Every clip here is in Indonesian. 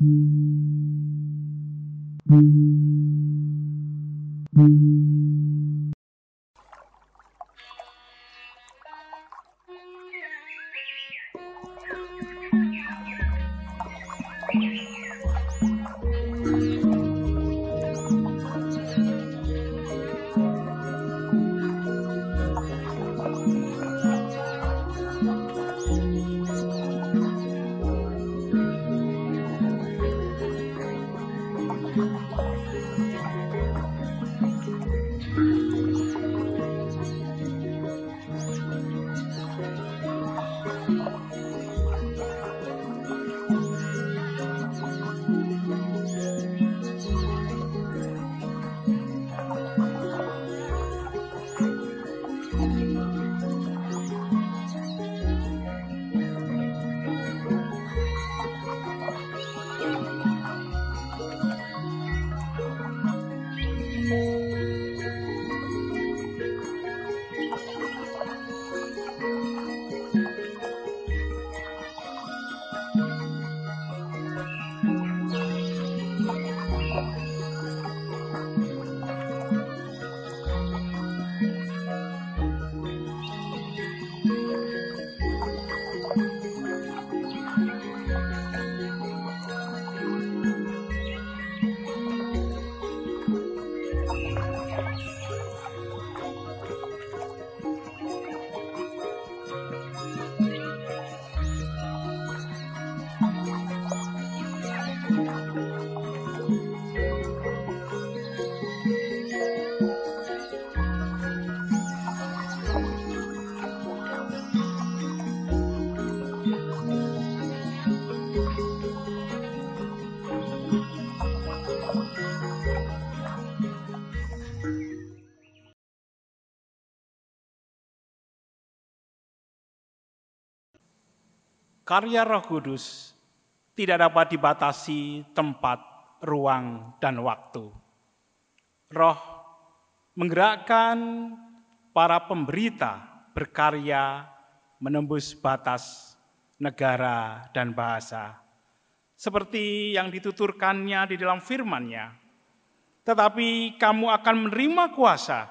Thank you. Karya Roh Kudus tidak dapat dibatasi tempat, ruang, dan waktu. Roh menggerakkan para pemberita berkarya menembus batas negara dan bahasa. Seperti yang dituturkannya di dalam firman-Nya. Tetapi kamu akan menerima kuasa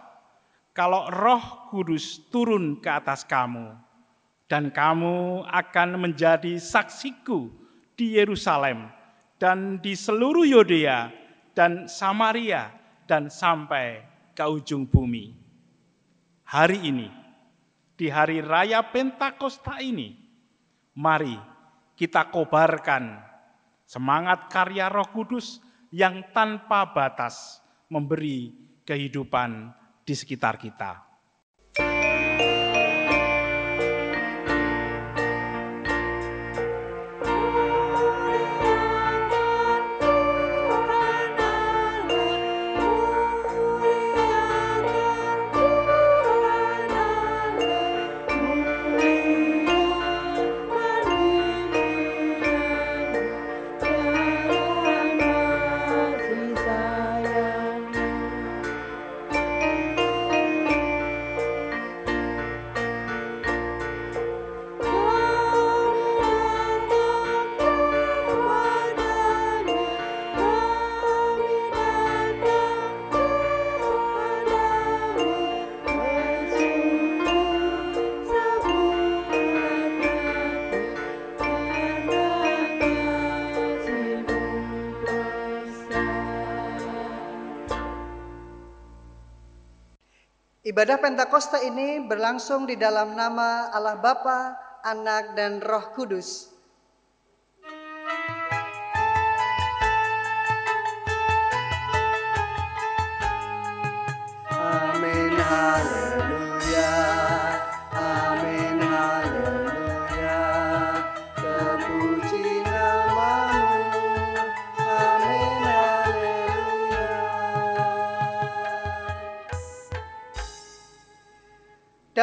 kalau Roh Kudus turun ke atas kamu dan kamu akan menjadi saksiku di Yerusalem dan di seluruh Yudea dan Samaria dan sampai ke ujung bumi. Hari ini, di hari raya Pentakosta ini, mari kita kobarkan semangat karya Roh Kudus yang tanpa batas memberi kehidupan di sekitar kita. Ibadah Pentakosta ini berlangsung di dalam nama Allah Bapa, Anak, dan Roh Kudus.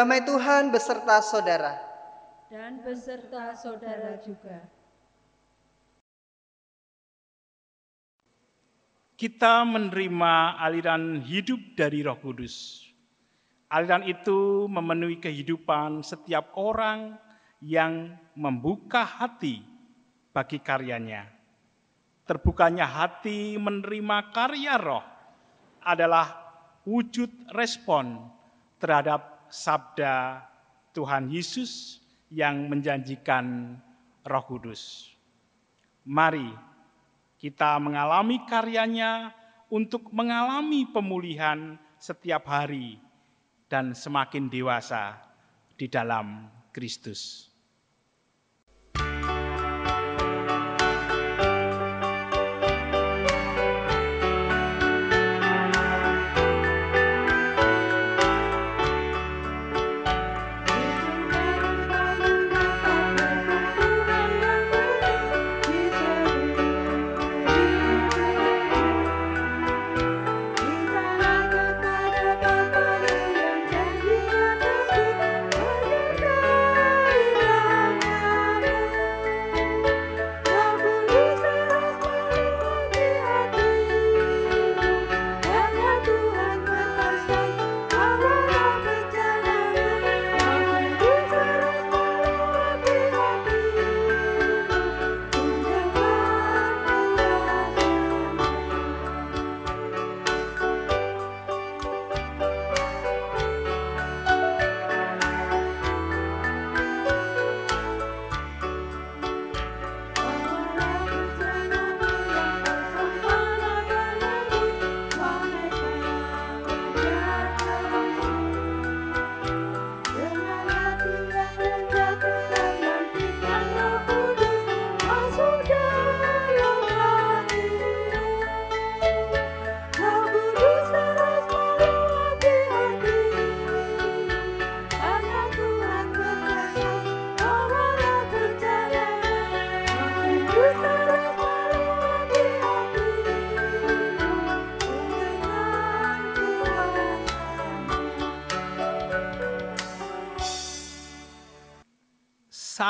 Damai Tuhan beserta saudara. dan beserta saudara juga. kita menerima aliran hidup dari Roh Kudus. Aliran itu memenuhi kehidupan setiap orang yang membuka hati bagi karyanya. Terbukanya hati menerima karya roh adalah wujud respon terhadap sabda Tuhan Yesus yang menjanjikan roh kudus. Mari kita mengalami karyanya untuk mengalami pemulihan setiap hari dan semakin dewasa di dalam Kristus.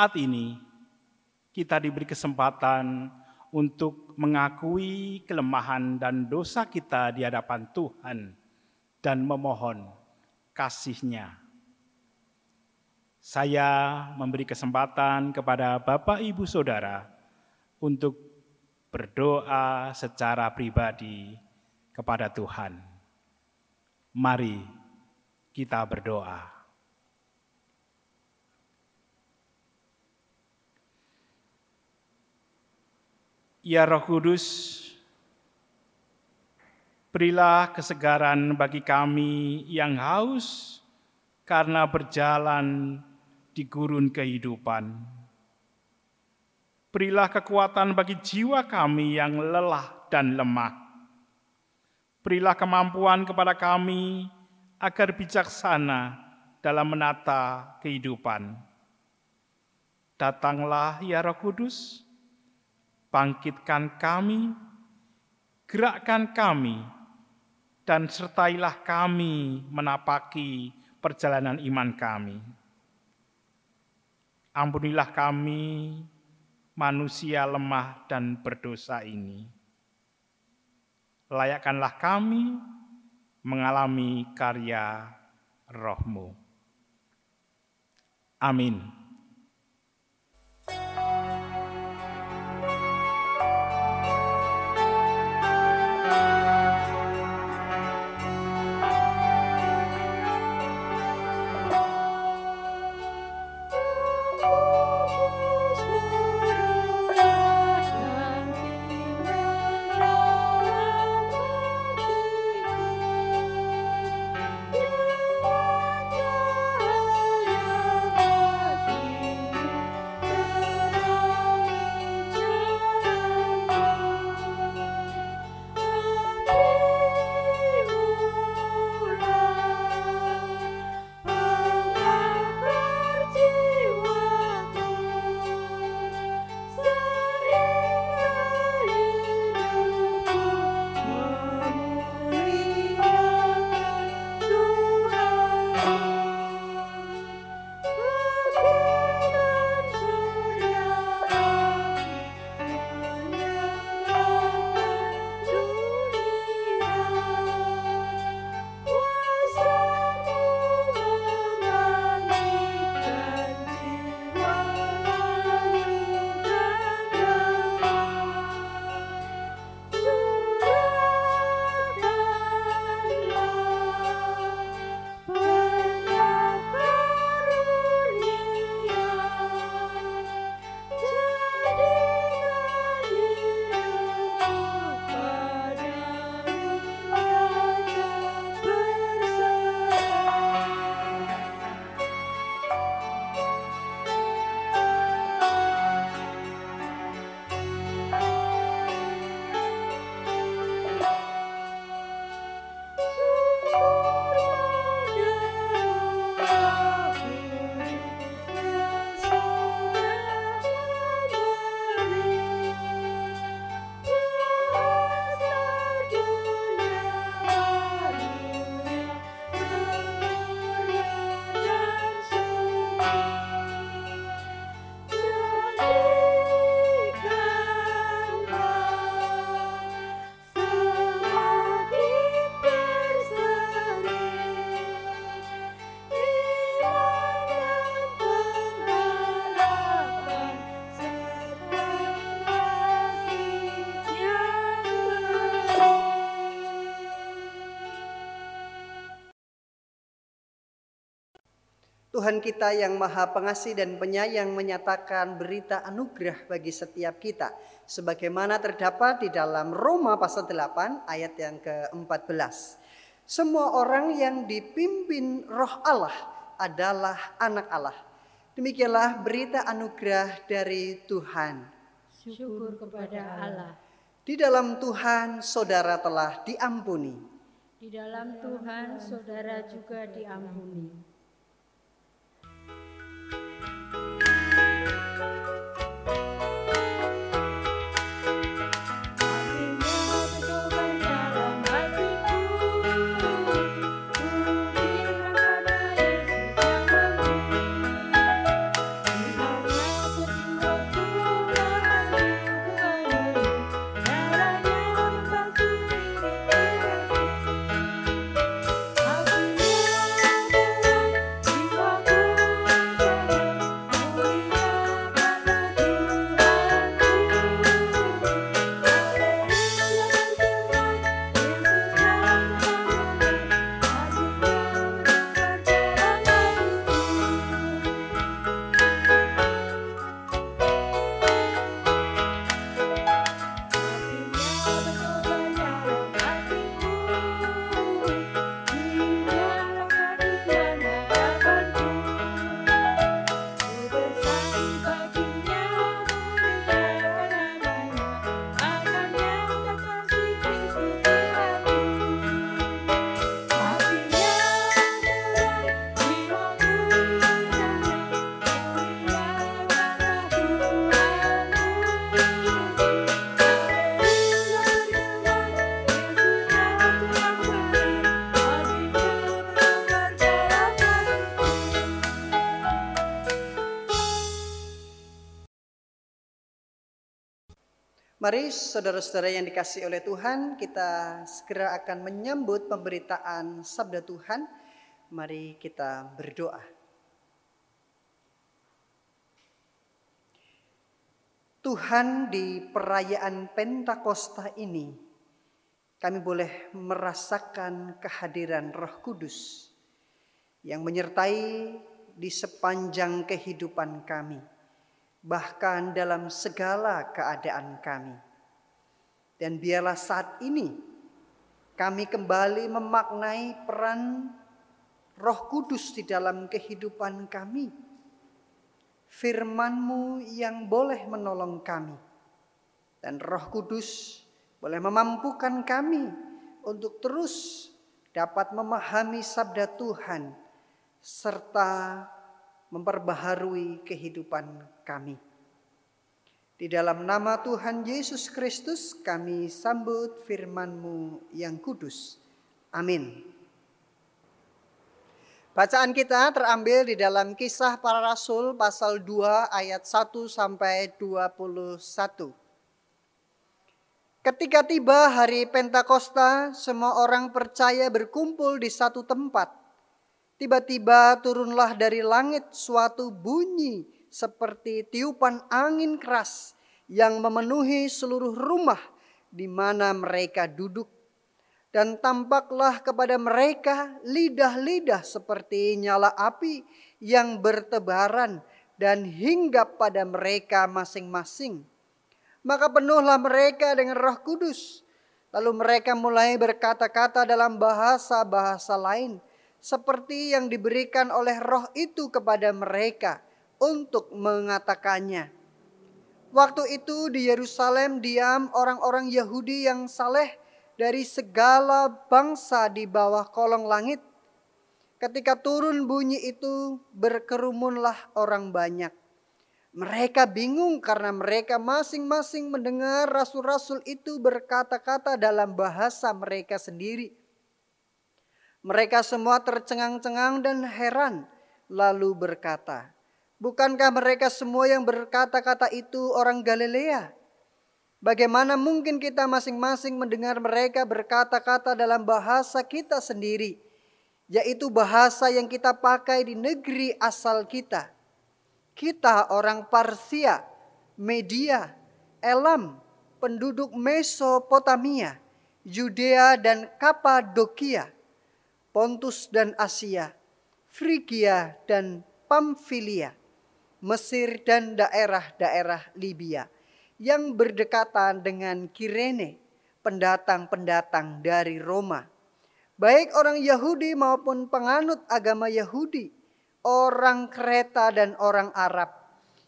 Saat ini kita diberi kesempatan untuk mengakui kelemahan dan dosa kita di hadapan Tuhan dan memohon kasih-Nya. Saya memberi kesempatan kepada Bapak Ibu Saudara untuk berdoa secara pribadi kepada Tuhan. Mari kita berdoa. Ya Roh Kudus, berilah kesegaran bagi kami yang haus karena berjalan di gurun kehidupan. Berilah kekuatan bagi jiwa kami yang lelah dan lemah. Berilah kemampuan kepada kami agar bijaksana dalam menata kehidupan. Datanglah ya Roh Kudus, bangkitkan kami, gerakkan kami, dan sertailah kami menapaki perjalanan iman kami. Ampunilah kami, manusia lemah dan berdosa ini. Layakkanlah kami mengalami karya rohmu. Amin. Tuhan kita yang maha pengasih dan penyayang menyatakan berita anugerah bagi setiap kita. Sebagaimana terdapat di dalam Roma pasal 8 ayat yang ke-14. Semua orang yang dipimpin roh Allah adalah anak Allah. Demikianlah berita anugerah dari Tuhan. Syukur kepada Allah. Di dalam Tuhan saudara telah diampuni. Di dalam Tuhan saudara juga diampuni. Mari saudara-saudara yang dikasih oleh Tuhan, kita segera akan menyambut pemberitaan sabda Tuhan. Mari kita berdoa. Tuhan di perayaan Pentakosta ini, kami boleh merasakan kehadiran Roh Kudus yang menyertai di sepanjang kehidupan kami bahkan dalam segala keadaan kami. Dan biarlah saat ini kami kembali memaknai peran Roh Kudus di dalam kehidupan kami. Firman-Mu yang boleh menolong kami. Dan Roh Kudus boleh memampukan kami untuk terus dapat memahami sabda Tuhan serta memperbaharui kehidupan kami. Di dalam nama Tuhan Yesus Kristus kami sambut firman-Mu yang kudus. Amin. Bacaan kita terambil di dalam kisah para rasul pasal 2 ayat 1 sampai 21. Ketika tiba hari Pentakosta, semua orang percaya berkumpul di satu tempat. Tiba-tiba turunlah dari langit suatu bunyi seperti tiupan angin keras yang memenuhi seluruh rumah di mana mereka duduk. Dan tampaklah kepada mereka lidah-lidah seperti nyala api yang bertebaran dan hinggap pada mereka masing-masing. Maka penuhlah mereka dengan roh kudus. Lalu mereka mulai berkata-kata dalam bahasa-bahasa lain seperti yang diberikan oleh roh itu kepada mereka untuk mengatakannya. Waktu itu di Yerusalem diam orang-orang Yahudi yang saleh dari segala bangsa di bawah kolong langit. Ketika turun bunyi itu berkerumunlah orang banyak. Mereka bingung karena mereka masing-masing mendengar rasul-rasul itu berkata-kata dalam bahasa mereka sendiri. Mereka semua tercengang-cengang dan heran, lalu berkata, "Bukankah mereka semua yang berkata-kata itu orang Galilea? Bagaimana mungkin kita masing-masing mendengar mereka berkata-kata dalam bahasa kita sendiri, yaitu bahasa yang kita pakai di negeri asal kita? Kita orang Parsia, Media, Elam, penduduk Mesopotamia, Yudea dan Kapadokia, Pontus dan Asia, Frigia dan Pamfilia, Mesir dan daerah-daerah Libya yang berdekatan dengan Kirene, pendatang-pendatang dari Roma. Baik orang Yahudi maupun penganut agama Yahudi, orang Kreta dan orang Arab.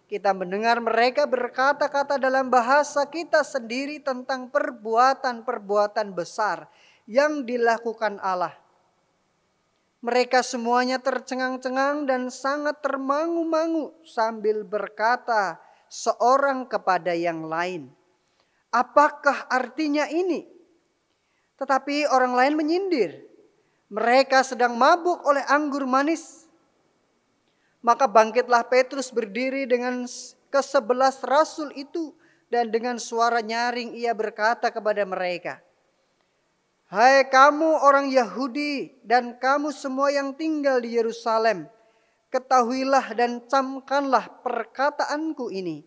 Kita mendengar mereka berkata-kata dalam bahasa kita sendiri tentang perbuatan-perbuatan besar yang dilakukan Allah. Mereka semuanya tercengang-cengang dan sangat termangu-mangu sambil berkata, seorang kepada yang lain. Apakah artinya ini? Tetapi orang lain menyindir. Mereka sedang mabuk oleh anggur manis. Maka bangkitlah Petrus berdiri dengan kesebelas rasul itu dan dengan suara nyaring ia berkata kepada mereka, Hai kamu orang Yahudi dan kamu semua yang tinggal di Yerusalem, Ketahuilah dan camkanlah perkataanku ini.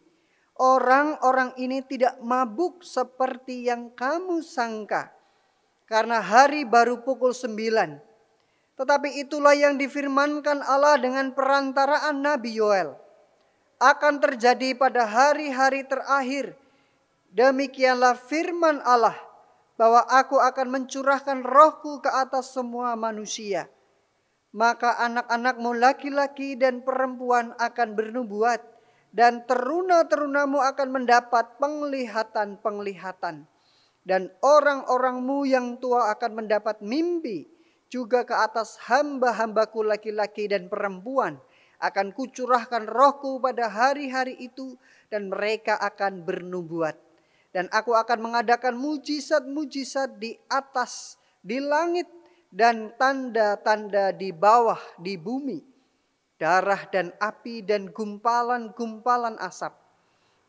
Orang-orang ini tidak mabuk seperti yang kamu sangka. Karena hari baru pukul sembilan. Tetapi itulah yang difirmankan Allah dengan perantaraan Nabi Yoel. Akan terjadi pada hari-hari terakhir. Demikianlah firman Allah bahwa aku akan mencurahkan rohku ke atas semua manusia. Maka anak-anakmu laki-laki dan perempuan akan bernubuat dan teruna-terunamu akan mendapat penglihatan-penglihatan. Dan orang-orangmu yang tua akan mendapat mimpi juga ke atas hamba-hambaku laki-laki dan perempuan. Akan kucurahkan rohku pada hari-hari itu dan mereka akan bernubuat dan aku akan mengadakan mujizat-mujizat di atas di langit dan tanda-tanda di bawah di bumi, darah dan api dan gumpalan-gumpalan asap.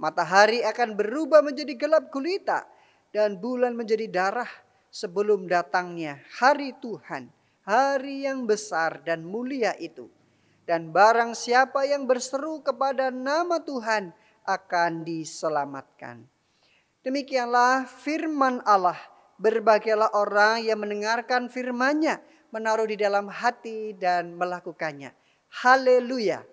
Matahari akan berubah menjadi gelap gulita dan bulan menjadi darah sebelum datangnya hari Tuhan, hari yang besar dan mulia itu. Dan barang siapa yang berseru kepada nama Tuhan akan diselamatkan. Demikianlah firman Allah Berbahagialah orang yang mendengarkan firman-Nya, menaruh di dalam hati dan melakukannya. Haleluya.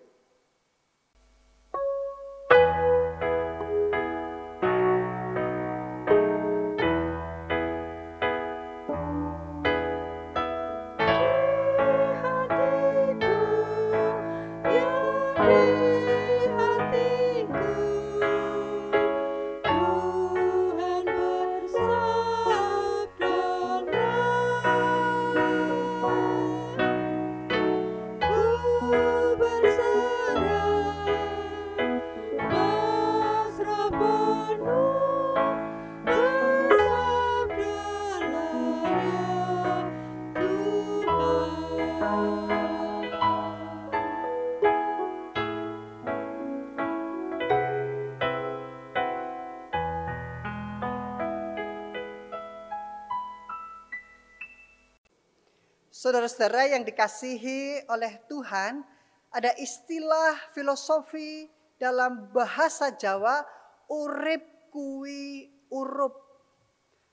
Saudara-saudara yang dikasihi oleh Tuhan, ada istilah filosofi dalam bahasa Jawa urip kui urup.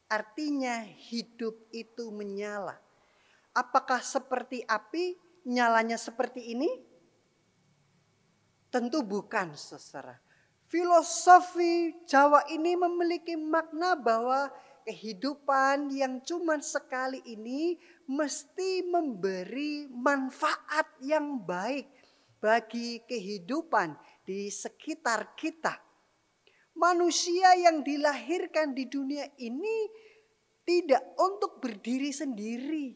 Artinya hidup itu menyala. Apakah seperti api, nyalanya seperti ini? Tentu bukan, saudara. Filosofi Jawa ini memiliki makna bahwa kehidupan yang cuma sekali ini mesti memberi manfaat yang baik bagi kehidupan di sekitar kita. Manusia yang dilahirkan di dunia ini tidak untuk berdiri sendiri,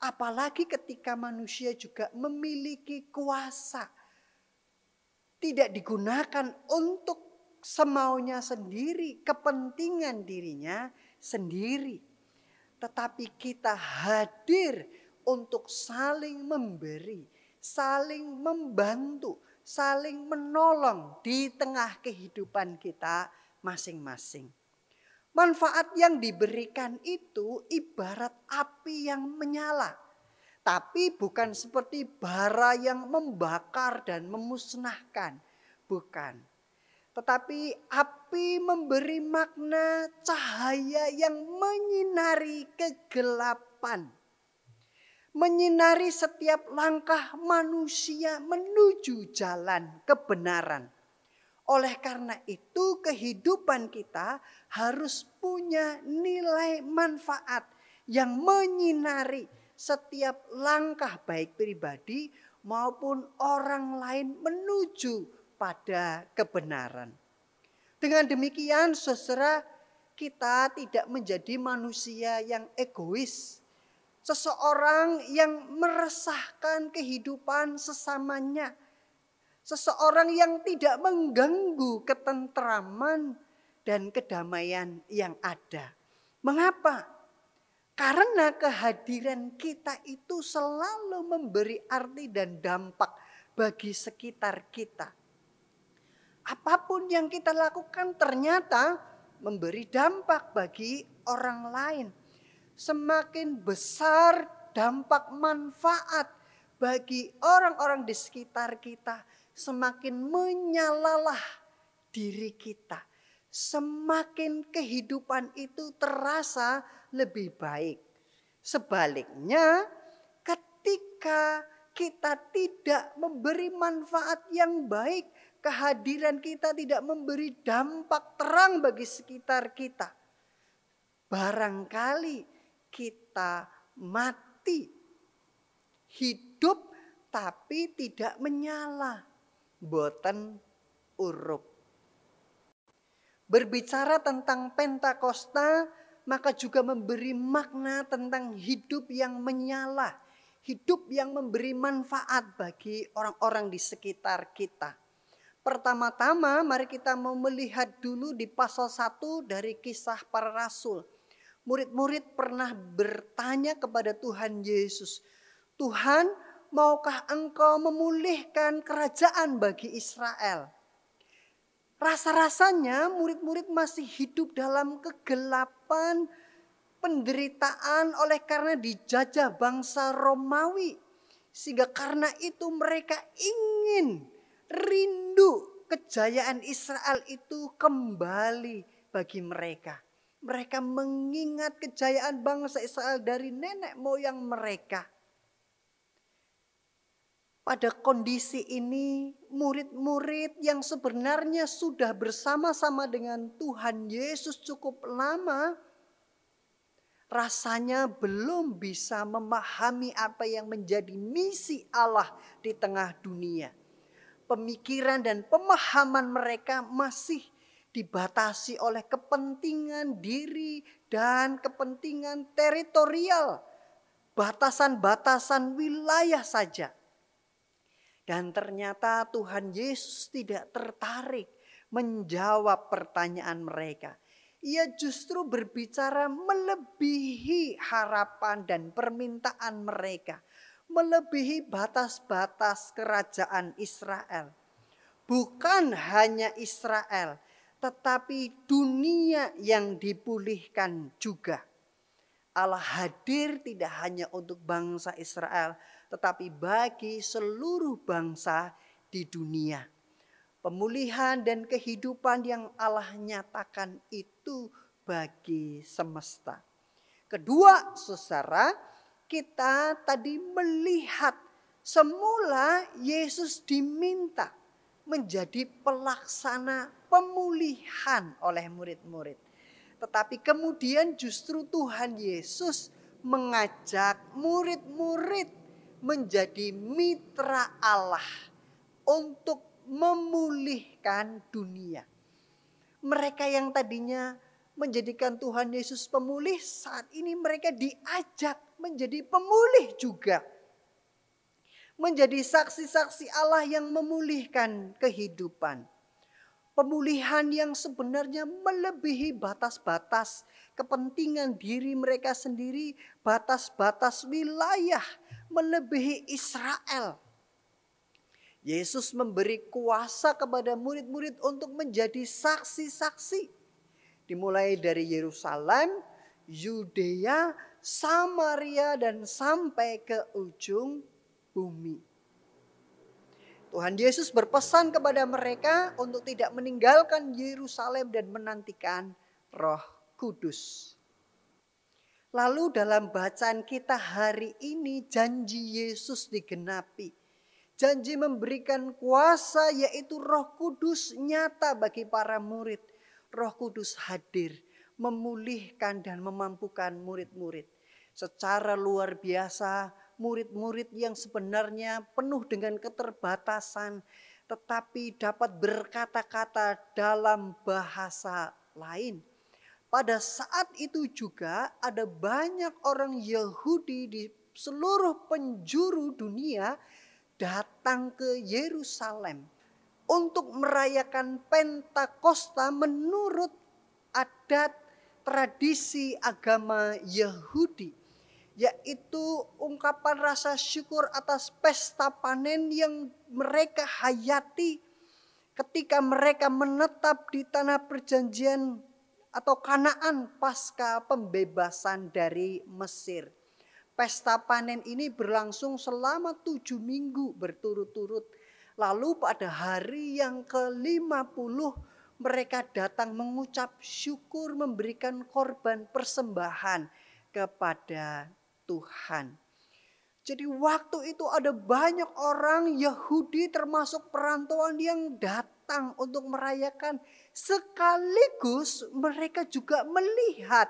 apalagi ketika manusia juga memiliki kuasa. Tidak digunakan untuk semaunya sendiri, kepentingan dirinya, sendiri, tetapi kita hadir untuk saling memberi, saling membantu, saling menolong di tengah kehidupan kita masing-masing. Manfaat yang diberikan itu ibarat api yang menyala, tapi bukan seperti bara yang membakar dan memusnahkan, bukan tetapi api memberi makna cahaya yang menyinari kegelapan. menyinari setiap langkah manusia menuju jalan kebenaran. Oleh karena itu, kehidupan kita harus punya nilai manfaat yang menyinari setiap langkah, baik pribadi maupun orang lain, menuju pada kebenaran. Dengan demikian, saudara, kita tidak menjadi manusia yang egois, seseorang yang meresahkan kehidupan sesamanya Seseorang yang tidak mengganggu ketentraman dan kedamaian yang ada. Mengapa? Karena kehadiran kita itu selalu memberi arti dan dampak bagi sekitar kita. Apa pun yang kita lakukan ternyata memberi dampak bagi orang lain. Semakin besar dampak manfaat bagi orang-orang di sekitar kita, semakin menyalalah diri kita. Semakin kehidupan itu terasa lebih baik. Sebaliknya, ketika kita tidak memberi manfaat yang baik, kehadiran kita tidak memberi dampak terang bagi sekitar kita. Barangkali kita mati, hidup tapi tidak menyala boten urup. Berbicara tentang Pentakosta, maka juga memberi makna tentang hidup yang menyala, hidup yang memberi manfaat bagi orang-orang di sekitar kita. Pertama-tama mari kita melihat dulu di pasal 1 dari kisah para rasul. Murid-murid pernah bertanya kepada Tuhan Yesus, Tuhan maukah engkau memulihkan kerajaan bagi Israel? Rasa-rasanya murid-murid masih hidup dalam kegelapan penderitaan oleh karena dijajah bangsa Romawi. Sehingga karena itu mereka ingin rindu kejayaan Israel itu kembali bagi mereka. Mereka mengingat kejayaan bangsa Israel dari nenek moyang mereka. Pada kondisi ini, murid-murid yang sebenarnya sudah bersama-sama dengan Tuhan Yesus cukup lama, rasanya belum bisa memahami apa yang menjadi misi Allah di tengah dunia. Pemikiran dan pemahaman mereka masih dibatasi oleh kepentingan diri dan kepentingan teritorial, batasan-batasan wilayah saja. Dan ternyata Tuhan Yesus tidak tertarik menjawab pertanyaan mereka. Ia justru berbicara melebihi harapan dan permintaan mereka, melebihi batas-batas kerajaan Israel. Bukan hanya Israel, tetapi dunia yang dipulihkan juga. Allah hadir tidak hanya untuk bangsa Israel, tetapi bagi seluruh bangsa di dunia. Pemulihan dan kehidupan yang Allah nyatakan itu bagi semesta. Kedua, saudara, kita tadi melihat semula Yesus diminta menjadi pelaksana pemulihan oleh murid-murid. Tetapi kemudian justru Tuhan Yesus mengajak murid-murid menjadi mitra Allah untuk memulihkan dunia. Mereka yang tadinya menjadikan Tuhan Yesus pemulih, saat ini mereka diajak menjadi pemulih juga. Menjadi saksi-saksi Allah yang memulihkan kehidupan. Pemulihan yang sebenarnya melebihi batas-batas kepentingan diri mereka sendiri, batas-batas wilayah melebihi Israel. Yesus memberi kuasa kepada murid-murid untuk menjadi saksi-saksi. Dimulai dari Yerusalem, Yudea, Samaria, dan sampai ke ujung bumi. Tuhan Yesus berpesan kepada mereka untuk tidak meninggalkan Yerusalem dan menantikan Roh Kudus. Lalu dalam bacaan kita hari ini janji Yesus digenapi. Janji memberikan kuasa yaitu roh kudus nyata bagi para murid. Roh kudus hadir memulihkan dan memampukan murid-murid. Secara luar biasa murid-murid yang sebenarnya penuh dengan keterbatasan tetapi dapat berkata-kata dalam bahasa lain pada saat itu juga ada banyak orang Yahudi di seluruh penjuru dunia datang ke Yerusalem untuk merayakan Pentakosta menurut adat tradisi agama Yahudi yaitu ungkapan rasa syukur atas pesta panen yang mereka hayati ketika mereka menetap di tanah perjanjian atau Kanaan pasca pembebasan dari Mesir. Pesta panen ini berlangsung selama tujuh minggu berturut-turut. Lalu pada hari yang ke-50 mereka datang mengucap syukur memberikan korban persembahan kepada Tuhan. Jadi waktu itu ada banyak orang Yahudi termasuk perantauan yang datang untuk merayakan sekaligus mereka juga melihat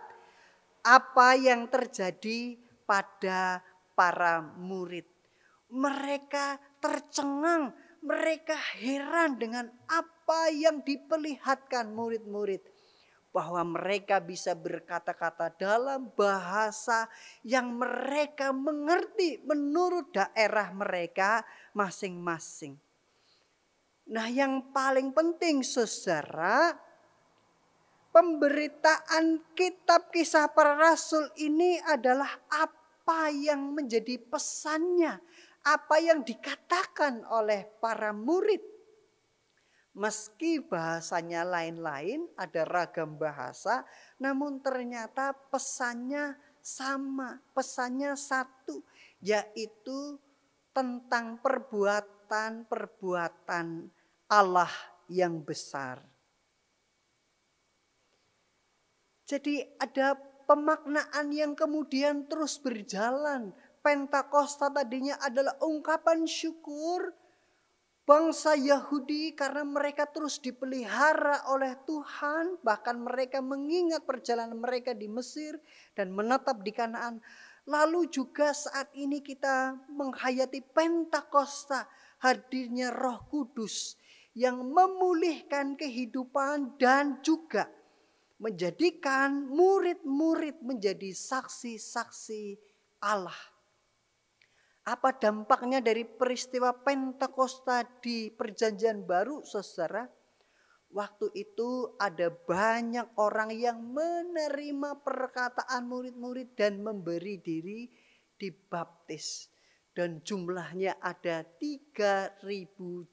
apa yang terjadi pada para murid. Mereka tercengang, mereka heran dengan apa yang diperlihatkan murid-murid bahwa mereka bisa berkata-kata dalam bahasa yang mereka mengerti menurut daerah mereka masing-masing. Nah, yang paling penting, saudara, pemberitaan kitab kisah para rasul ini adalah apa yang menjadi pesannya, apa yang dikatakan oleh para murid Meski bahasanya lain-lain, ada ragam bahasa, namun ternyata pesannya sama, pesannya satu, yaitu tentang perbuatan-perbuatan Allah yang besar. Jadi ada pemaknaan yang kemudian terus berjalan. Pentakosta tadinya adalah ungkapan syukur, bangsa Yahudi karena mereka terus dipelihara oleh Tuhan, bahkan mereka mengingat perjalanan mereka di Mesir dan menetap di Kanaan. Lalu juga saat ini kita menghayati Pentakosta, hadirnya Roh Kudus yang memulihkan kehidupan dan juga menjadikan murid-murid menjadi saksi-saksi Allah. Apa dampaknya dari peristiwa Pentakosta di Perjanjian Baru, saudara? Waktu itu ada banyak orang yang menerima perkataan murid-murid dan memberi diri dibaptis. Dan jumlahnya ada 3000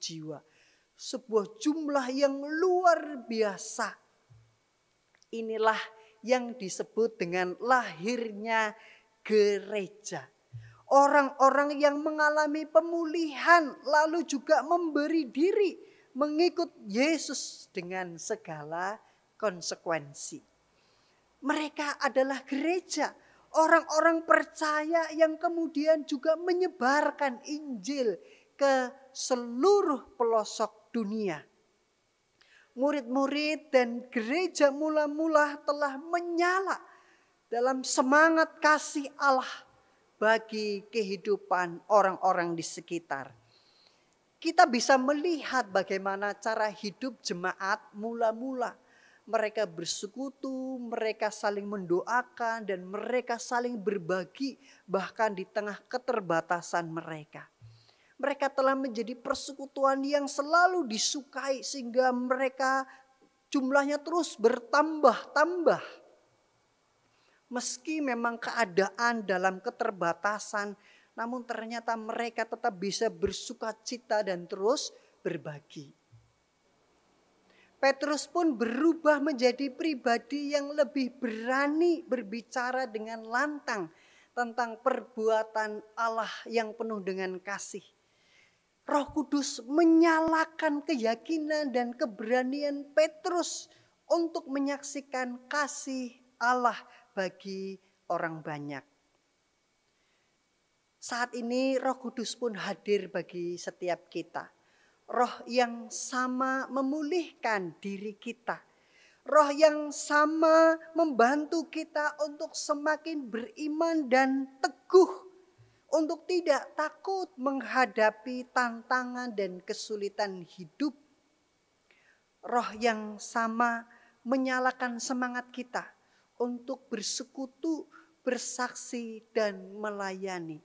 jiwa. Sebuah jumlah yang luar biasa. Inilah yang disebut dengan lahirnya gereja Orang-orang yang mengalami pemulihan lalu juga memberi diri mengikut Yesus dengan segala konsekuensi. Mereka adalah gereja, orang-orang percaya yang kemudian juga menyebarkan Injil ke seluruh pelosok dunia. Murid-murid dan gereja mula-mula telah menyala dalam semangat kasih Allah bagi kehidupan orang-orang di sekitar. Kita bisa melihat bagaimana cara hidup jemaat mula-mula. Mereka bersekutu, mereka saling mendoakan, dan mereka saling berbagi, bahkan di tengah keterbatasan mereka. Mereka telah menjadi persekutuan yang selalu disukai, sehingga mereka jumlahnya terus bertambah-tambah Meski memang keadaan dalam keterbatasan, namun ternyata mereka tetap bisa bersuka cita dan terus berbagi. Petrus pun berubah menjadi pribadi yang lebih berani berbicara dengan lantang tentang perbuatan Allah yang penuh dengan kasih. Roh Kudus menyalakan keyakinan dan keberanian Petrus untuk menyaksikan kasih Allah bagi orang banyak. Saat ini Roh Kudus pun hadir bagi setiap kita. Roh yang sama memulihkan diri kita. Roh yang sama membantu kita untuk semakin beriman dan teguh untuk tidak takut menghadapi tantangan dan kesulitan hidup. Roh yang sama menyalakan semangat kita untuk bersekutu, bersaksi, dan melayani.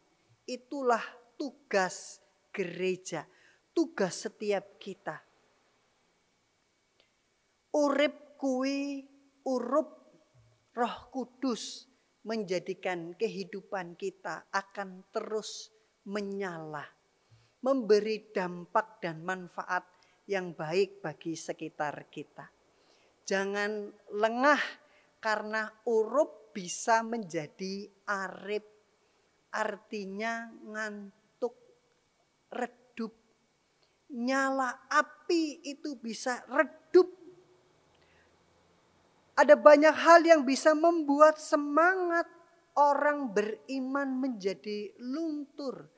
Itulah tugas gereja, tugas setiap kita. Urip kui urup roh kudus menjadikan kehidupan kita akan terus menyala, memberi dampak dan manfaat yang baik bagi sekitar kita. Jangan lengah karena urup bisa menjadi arip, artinya ngantuk, redup. Nyala api itu bisa redup ada banyak hal yang bisa membuat semangat orang beriman menjadi luntur.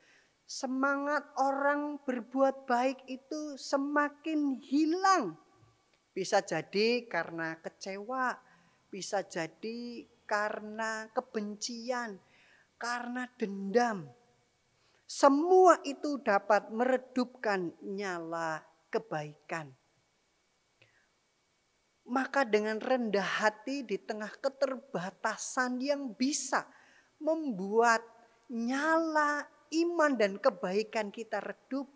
Semangat orang berbuat baik itu semakin hilang. Bisa jadi karena kecewa, bisa jadi karena kebencian, karena dendam. Semua itu dapat meredupkan nyala kebaikan. Maka dengan rendah hati di tengah keterbatasan yang bisa membuat nyala iman dan kebaikan kita redup,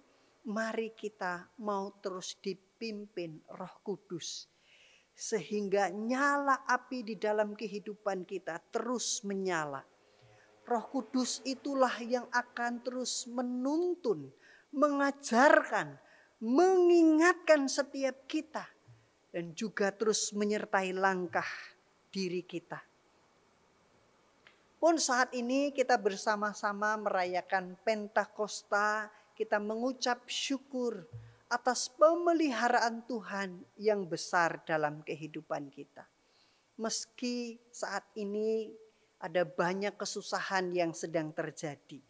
mari kita mau terus dipimpin Roh Kudus. Sehingga nyala api di dalam kehidupan kita terus menyala. Roh Kudus itulah yang akan terus menuntun, mengajarkan, mengingatkan setiap kita dan juga terus menyertai langkah diri kita. Pun saat ini kita bersama-sama merayakan Pentakosta, kita mengucap syukur atas pemeliharaan Tuhan yang besar dalam kehidupan kita. Meski saat ini ada banyak kesusahan yang sedang terjadi.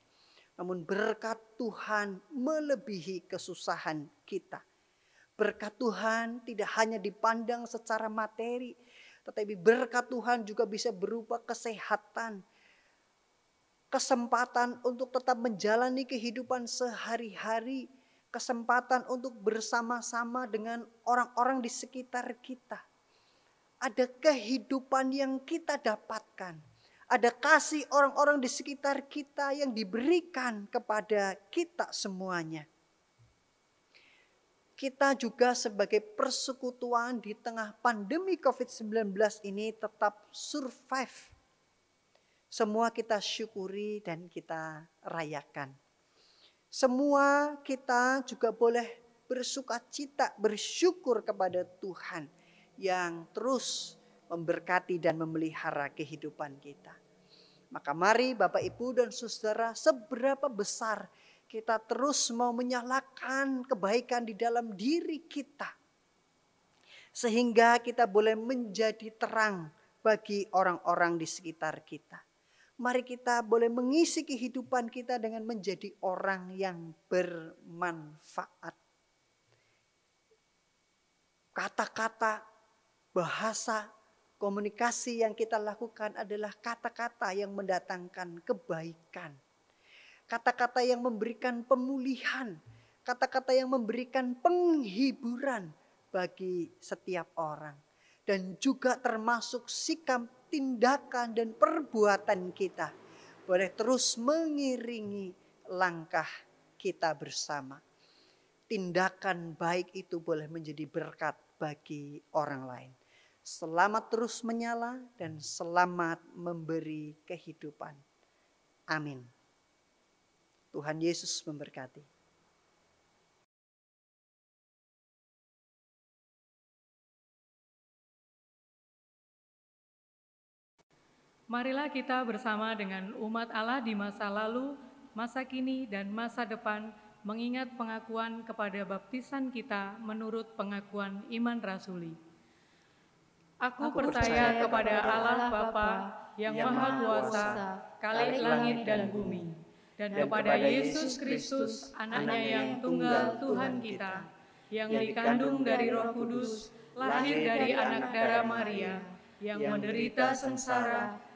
Namun berkat Tuhan melebihi kesusahan kita Berkat Tuhan tidak hanya dipandang secara materi, tetapi berkat Tuhan juga bisa berupa kesehatan, kesempatan untuk tetap menjalani kehidupan sehari-hari, kesempatan untuk bersama-sama dengan orang-orang di sekitar kita. Ada kehidupan yang kita dapatkan, ada kasih orang-orang di sekitar kita yang diberikan kepada kita semuanya kita juga sebagai persekutuan di tengah pandemi COVID-19 ini tetap survive. Semua kita syukuri dan kita rayakan. Semua kita juga boleh bersuka cita, bersyukur kepada Tuhan yang terus memberkati dan memelihara kehidupan kita. Maka mari Bapak Ibu dan Saudara seberapa besar kita terus mau menyalakan kebaikan di dalam diri kita. Sehingga kita boleh menjadi terang bagi orang-orang di sekitar kita. Mari kita boleh mengisi kehidupan kita dengan menjadi orang yang bermanfaat. Kata-kata, bahasa, komunikasi yang kita lakukan adalah kata-kata yang mendatangkan kebaikan kata-kata yang memberikan pemulihan, kata-kata yang memberikan penghiburan bagi setiap orang, dan juga termasuk sikap, tindakan, dan perbuatan kita boleh terus mengiringi langkah kita bersama. Tindakan baik itu boleh menjadi berkat bagi orang lain. Selamat terus menyala dan selamat memberi kehidupan. Amin. Tuhan Yesus memberkati. Marilah kita bersama dengan umat Allah di masa lalu, masa kini, dan masa depan mengingat pengakuan kepada baptisan kita menurut pengakuan iman rasuli. Aku, Aku percaya, percaya kepada Allah Bapa, yang maha kuasa, kalik langit dan bumi, dan kepada Yesus Kristus, anaknya yang tunggal Tuhan kita, yang dikandung dari roh kudus, lahir dari anak darah Maria, yang menderita sengsara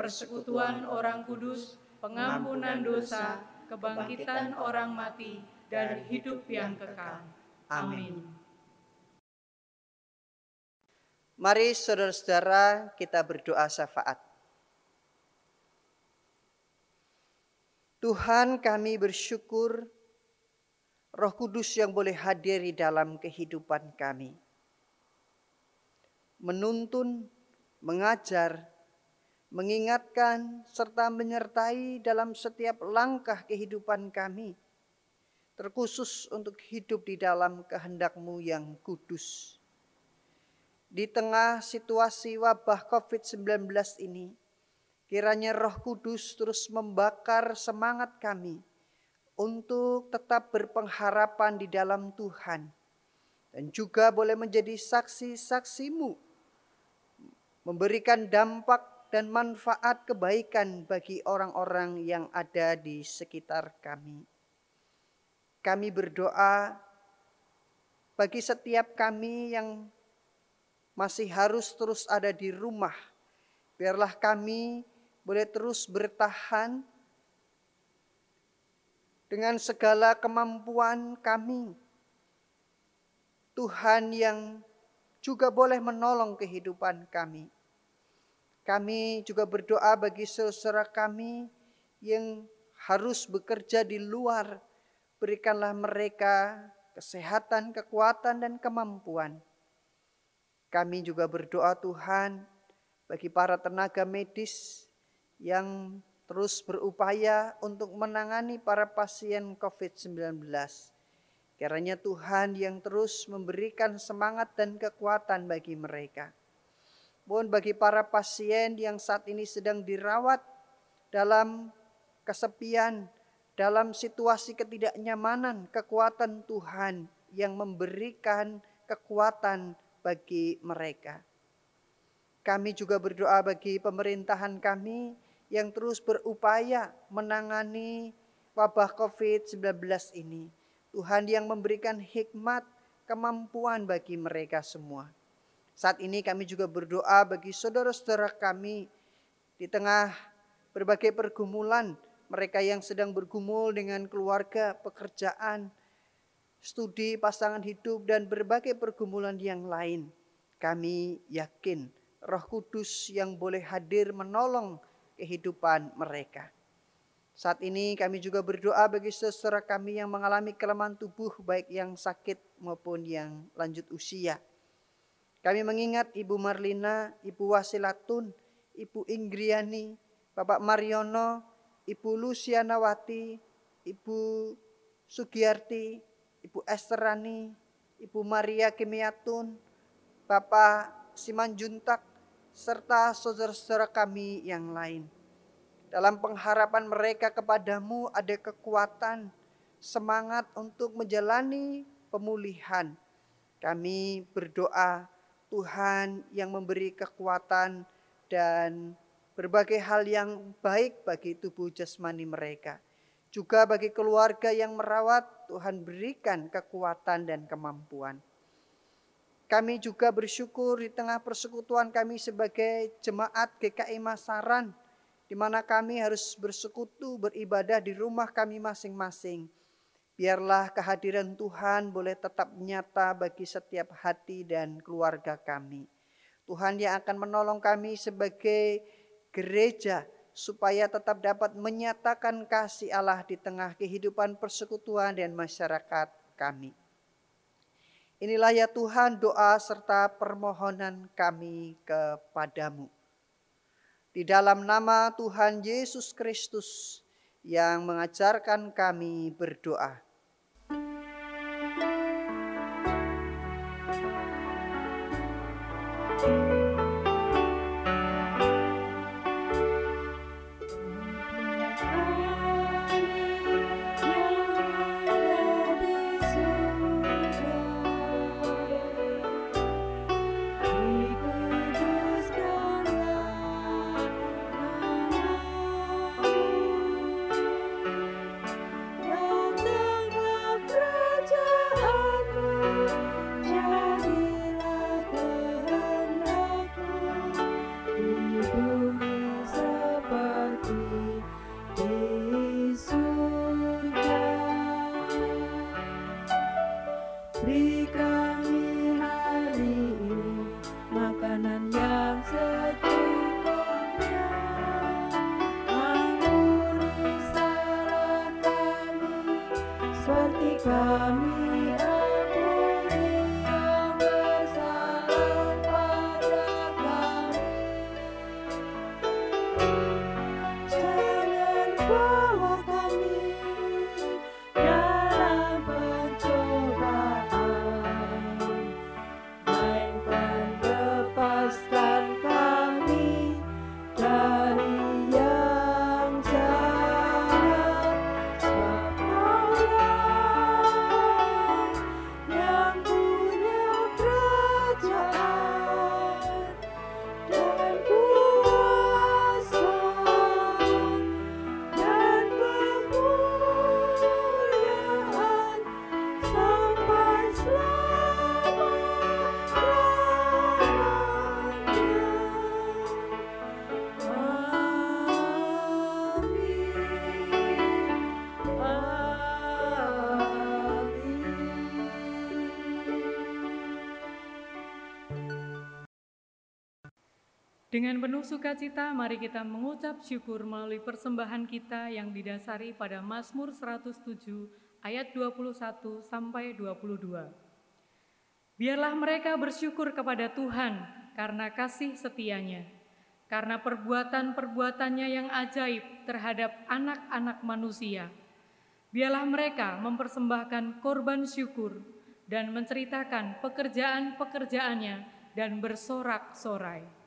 persekutuan orang kudus, pengampunan dosa, kebangkitan orang mati, dan hidup yang kekal. Amin. Mari saudara-saudara kita berdoa syafaat. Tuhan kami bersyukur roh kudus yang boleh hadir di dalam kehidupan kami. Menuntun, mengajar, mengingatkan, serta menyertai dalam setiap langkah kehidupan kami. Terkhusus untuk hidup di dalam kehendakmu yang kudus. Di tengah situasi wabah COVID-19 ini, Kiranya Roh Kudus terus membakar semangat kami untuk tetap berpengharapan di dalam Tuhan dan juga boleh menjadi saksi-saksimu memberikan dampak dan manfaat kebaikan bagi orang-orang yang ada di sekitar kami. Kami berdoa bagi setiap kami yang masih harus terus ada di rumah. Biarlah kami boleh terus bertahan dengan segala kemampuan kami. Tuhan yang juga boleh menolong kehidupan kami. Kami juga berdoa bagi saudara kami yang harus bekerja di luar. Berikanlah mereka kesehatan, kekuatan, dan kemampuan. Kami juga berdoa Tuhan bagi para tenaga medis yang terus berupaya untuk menangani para pasien COVID-19. Kiranya Tuhan yang terus memberikan semangat dan kekuatan bagi mereka. Mohon bagi para pasien yang saat ini sedang dirawat dalam kesepian, dalam situasi ketidaknyamanan, kekuatan Tuhan yang memberikan kekuatan bagi mereka. Kami juga berdoa bagi pemerintahan kami yang terus berupaya menangani wabah COVID-19 ini. Tuhan yang memberikan hikmat, kemampuan bagi mereka semua. Saat ini kami juga berdoa bagi saudara-saudara kami di tengah berbagai pergumulan, mereka yang sedang bergumul dengan keluarga, pekerjaan, studi, pasangan hidup, dan berbagai pergumulan yang lain. Kami yakin Roh Kudus yang boleh hadir menolong kehidupan mereka. Saat ini kami juga berdoa bagi saudara kami yang mengalami kelemahan tubuh baik yang sakit maupun yang lanjut usia. Kami mengingat Ibu Marlina, Ibu Wasilatun, Ibu Inggriani, Bapak Mariono, Ibu Lucianawati, Ibu Sugiyarti, Ibu Esterani, Ibu Maria Kimiatun, Bapak Simanjuntak, serta saudara-saudara kami yang lain. Dalam pengharapan mereka kepadamu ada kekuatan, semangat untuk menjalani pemulihan. Kami berdoa Tuhan yang memberi kekuatan dan berbagai hal yang baik bagi tubuh jasmani mereka. Juga bagi keluarga yang merawat, Tuhan berikan kekuatan dan kemampuan. Kami juga bersyukur di tengah persekutuan kami sebagai jemaat GKI Masaran, di mana kami harus bersekutu beribadah di rumah kami masing-masing. Biarlah kehadiran Tuhan boleh tetap nyata bagi setiap hati dan keluarga kami. Tuhan yang akan menolong kami sebagai gereja supaya tetap dapat menyatakan kasih Allah di tengah kehidupan persekutuan dan masyarakat kami. Inilah ya Tuhan doa serta permohonan kami kepadamu. Di dalam nama Tuhan Yesus Kristus yang mengajarkan kami berdoa. Dengan penuh sukacita, mari kita mengucap syukur melalui persembahan kita yang didasari pada Mazmur 107 ayat 21 sampai 22. Biarlah mereka bersyukur kepada Tuhan karena kasih setianya, karena perbuatan-perbuatannya yang ajaib terhadap anak-anak manusia. Biarlah mereka mempersembahkan korban syukur dan menceritakan pekerjaan-pekerjaannya dan bersorak-sorai.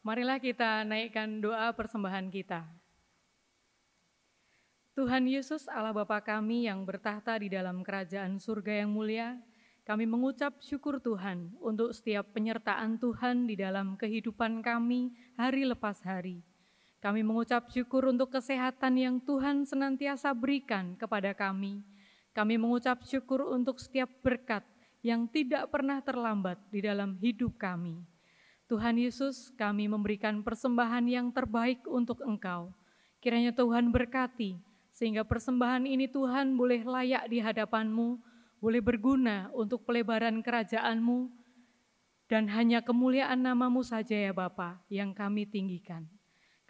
Marilah kita naikkan doa persembahan kita. Tuhan Yesus Allah Bapa kami yang bertahta di dalam kerajaan surga yang mulia, kami mengucap syukur Tuhan untuk setiap penyertaan Tuhan di dalam kehidupan kami hari lepas hari. Kami mengucap syukur untuk kesehatan yang Tuhan senantiasa berikan kepada kami. Kami mengucap syukur untuk setiap berkat yang tidak pernah terlambat di dalam hidup kami. Tuhan Yesus, kami memberikan persembahan yang terbaik untuk Engkau. Kiranya Tuhan berkati, sehingga persembahan ini Tuhan boleh layak di hadapan-Mu, boleh berguna untuk pelebaran kerajaan-Mu, dan hanya kemuliaan namamu saja ya Bapa yang kami tinggikan.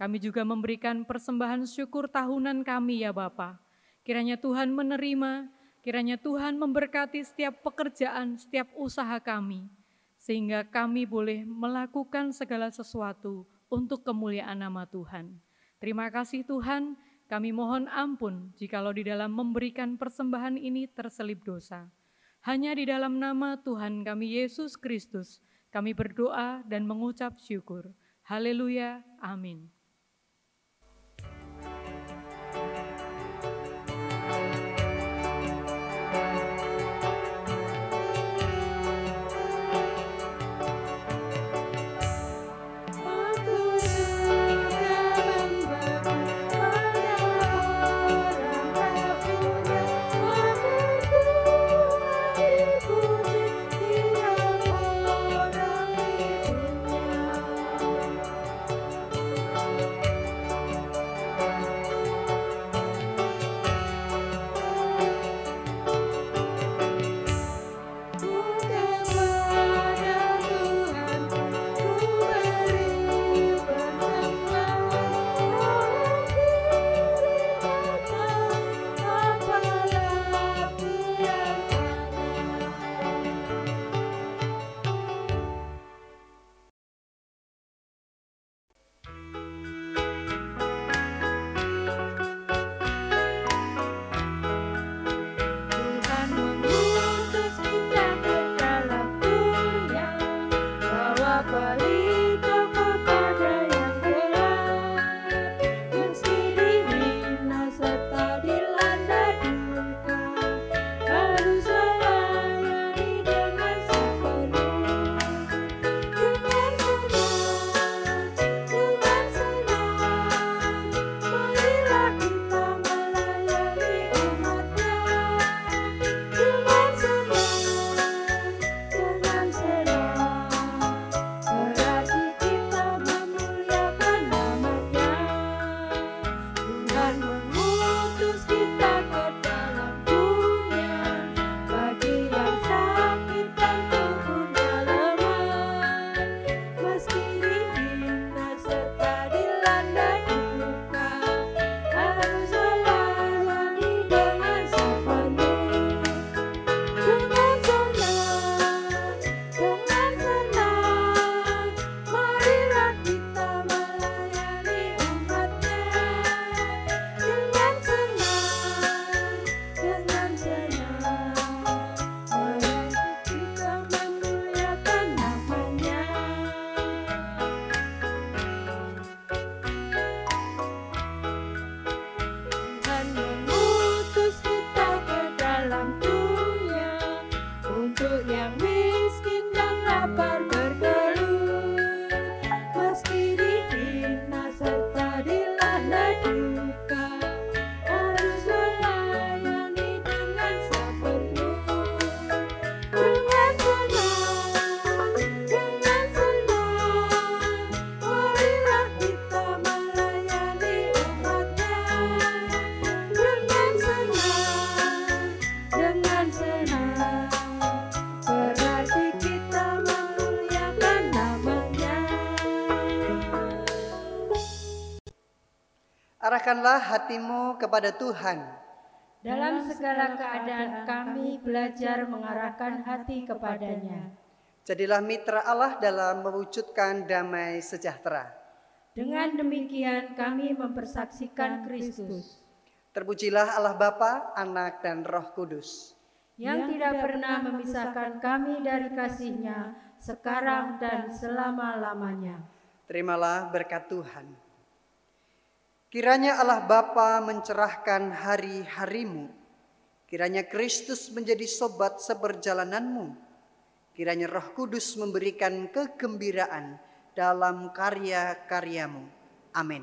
Kami juga memberikan persembahan syukur tahunan kami ya Bapa. Kiranya Tuhan menerima, kiranya Tuhan memberkati setiap pekerjaan, setiap usaha kami, sehingga kami boleh melakukan segala sesuatu untuk kemuliaan nama Tuhan. Terima kasih Tuhan, kami mohon ampun jikalau di dalam memberikan persembahan ini terselip dosa. Hanya di dalam nama Tuhan kami Yesus Kristus, kami berdoa dan mengucap syukur. Haleluya, amin. Hatimu kepada Tuhan. Dalam segala keadaan kami belajar mengarahkan hati kepadanya. Jadilah mitra Allah dalam mewujudkan damai sejahtera. Dengan demikian kami mempersaksikan Kristus Terpujilah Allah Bapa, Anak, dan Roh Kudus. yang tidak pernah memisahkan kami dari kasihnya sekarang dan selama-lamanya. Terimalah berkat Tuhan. Kiranya Allah Bapa mencerahkan hari-harimu. Kiranya Kristus menjadi sobat seperjalananmu. Kiranya Roh Kudus memberikan kegembiraan dalam karya-karyamu. Amin.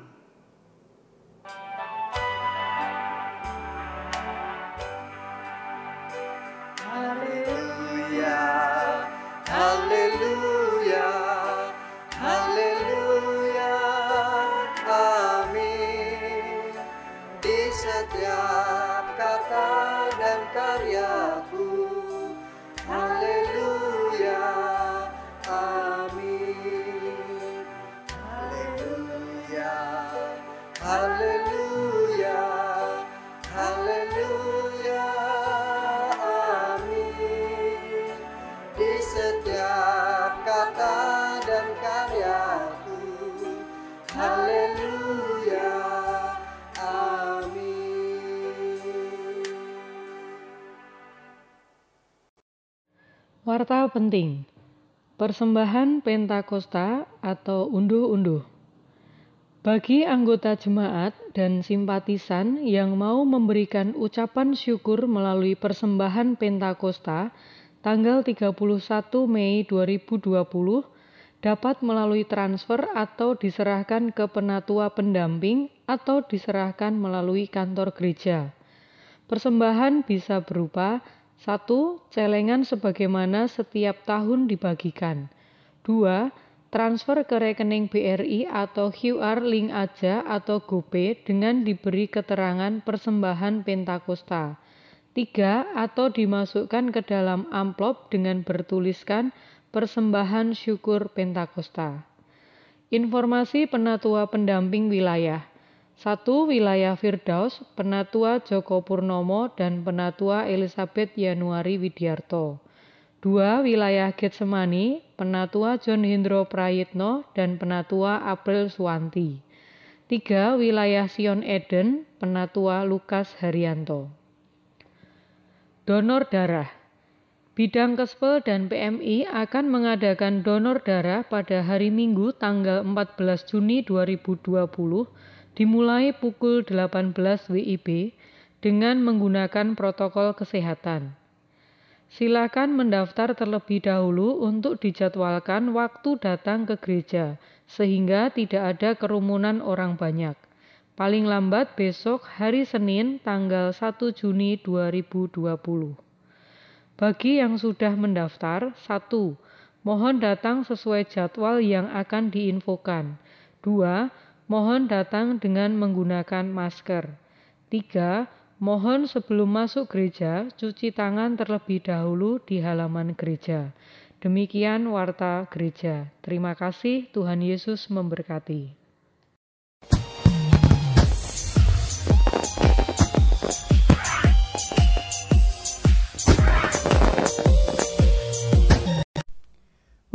Warta penting. Persembahan Pentakosta atau unduh-unduh. Bagi anggota jemaat dan simpatisan yang mau memberikan ucapan syukur melalui persembahan Pentakosta tanggal 31 Mei 2020 dapat melalui transfer atau diserahkan ke penatua pendamping atau diserahkan melalui kantor gereja. Persembahan bisa berupa satu, Celengan sebagaimana setiap tahun dibagikan. Dua, Transfer ke rekening BRI atau QR link aja atau GoPay dengan diberi keterangan persembahan Pentakosta. Tiga, Atau dimasukkan ke dalam amplop dengan bertuliskan persembahan syukur Pentakosta. Informasi penatua pendamping wilayah. 1. Wilayah Firdaus, Penatua Joko Purnomo dan Penatua Elizabeth Yanuari Widiarto. 2. Wilayah Getsemani, Penatua John Hendro Prayitno dan Penatua April Suwanti. 3. Wilayah Sion Eden, Penatua Lukas Haryanto. Donor darah. Bidang Kespel dan PMI akan mengadakan donor darah pada hari Minggu tanggal 14 Juni 2020 dimulai pukul 18 WIB dengan menggunakan protokol kesehatan. Silakan mendaftar terlebih dahulu untuk dijadwalkan waktu datang ke gereja sehingga tidak ada kerumunan orang banyak. Paling lambat besok hari Senin tanggal 1 Juni 2020. Bagi yang sudah mendaftar, 1. Mohon datang sesuai jadwal yang akan diinfokan. 2. Mohon datang dengan menggunakan masker. 3. Mohon sebelum masuk gereja, cuci tangan terlebih dahulu di halaman gereja. Demikian warta gereja. Terima kasih, Tuhan Yesus memberkati.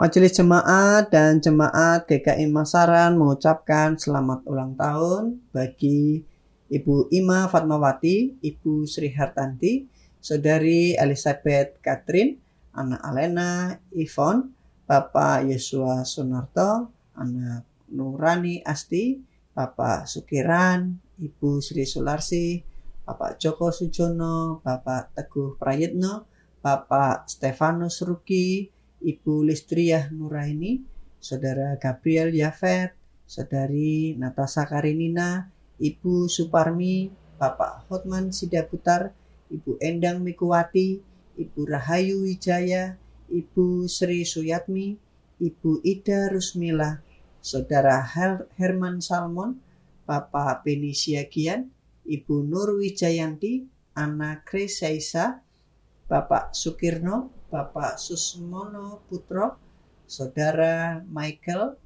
Majelis Jemaat dan Jemaat GKI Masaran mengucapkan selamat ulang tahun bagi Ibu Ima Fatmawati, Ibu Sri Hartanti, Saudari Elizabeth Catherine, Anak Alena, Ivon, Bapak Yesua Sunarto, Anak Nurani Asti, Bapak Sukiran, Ibu Sri Sularsi, Bapak Joko Sujono, Bapak Teguh Prayitno, Bapak Stefanus Ruki, Ibu Listriah Nuraini, Saudara Gabriel Yafet, Saudari Natasha Karinina, Ibu Suparmi, Bapak Hotman Sidaputar, Ibu Endang Mikuwati, Ibu Rahayu Wijaya, Ibu Sri Suyatmi, Ibu Ida Rusmila, Saudara Her- Herman Salmon, Bapak Beni Siagian, Ibu Nur Wijayanti, Ana Kresaisa, Bapak Sukirno, Bapak Susmono Putro, Saudara Michael,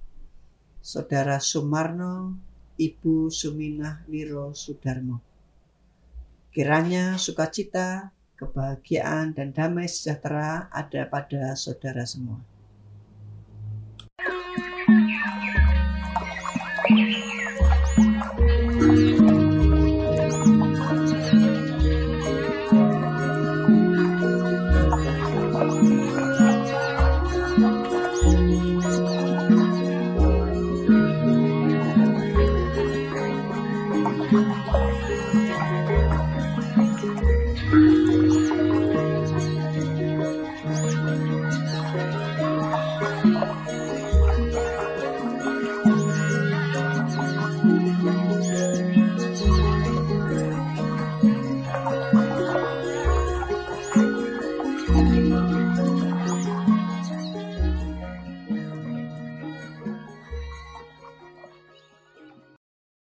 Saudara Sumarno, Ibu Suminah Wiro Sudarmo. Kiranya sukacita, kebahagiaan, dan damai sejahtera ada pada saudara semua.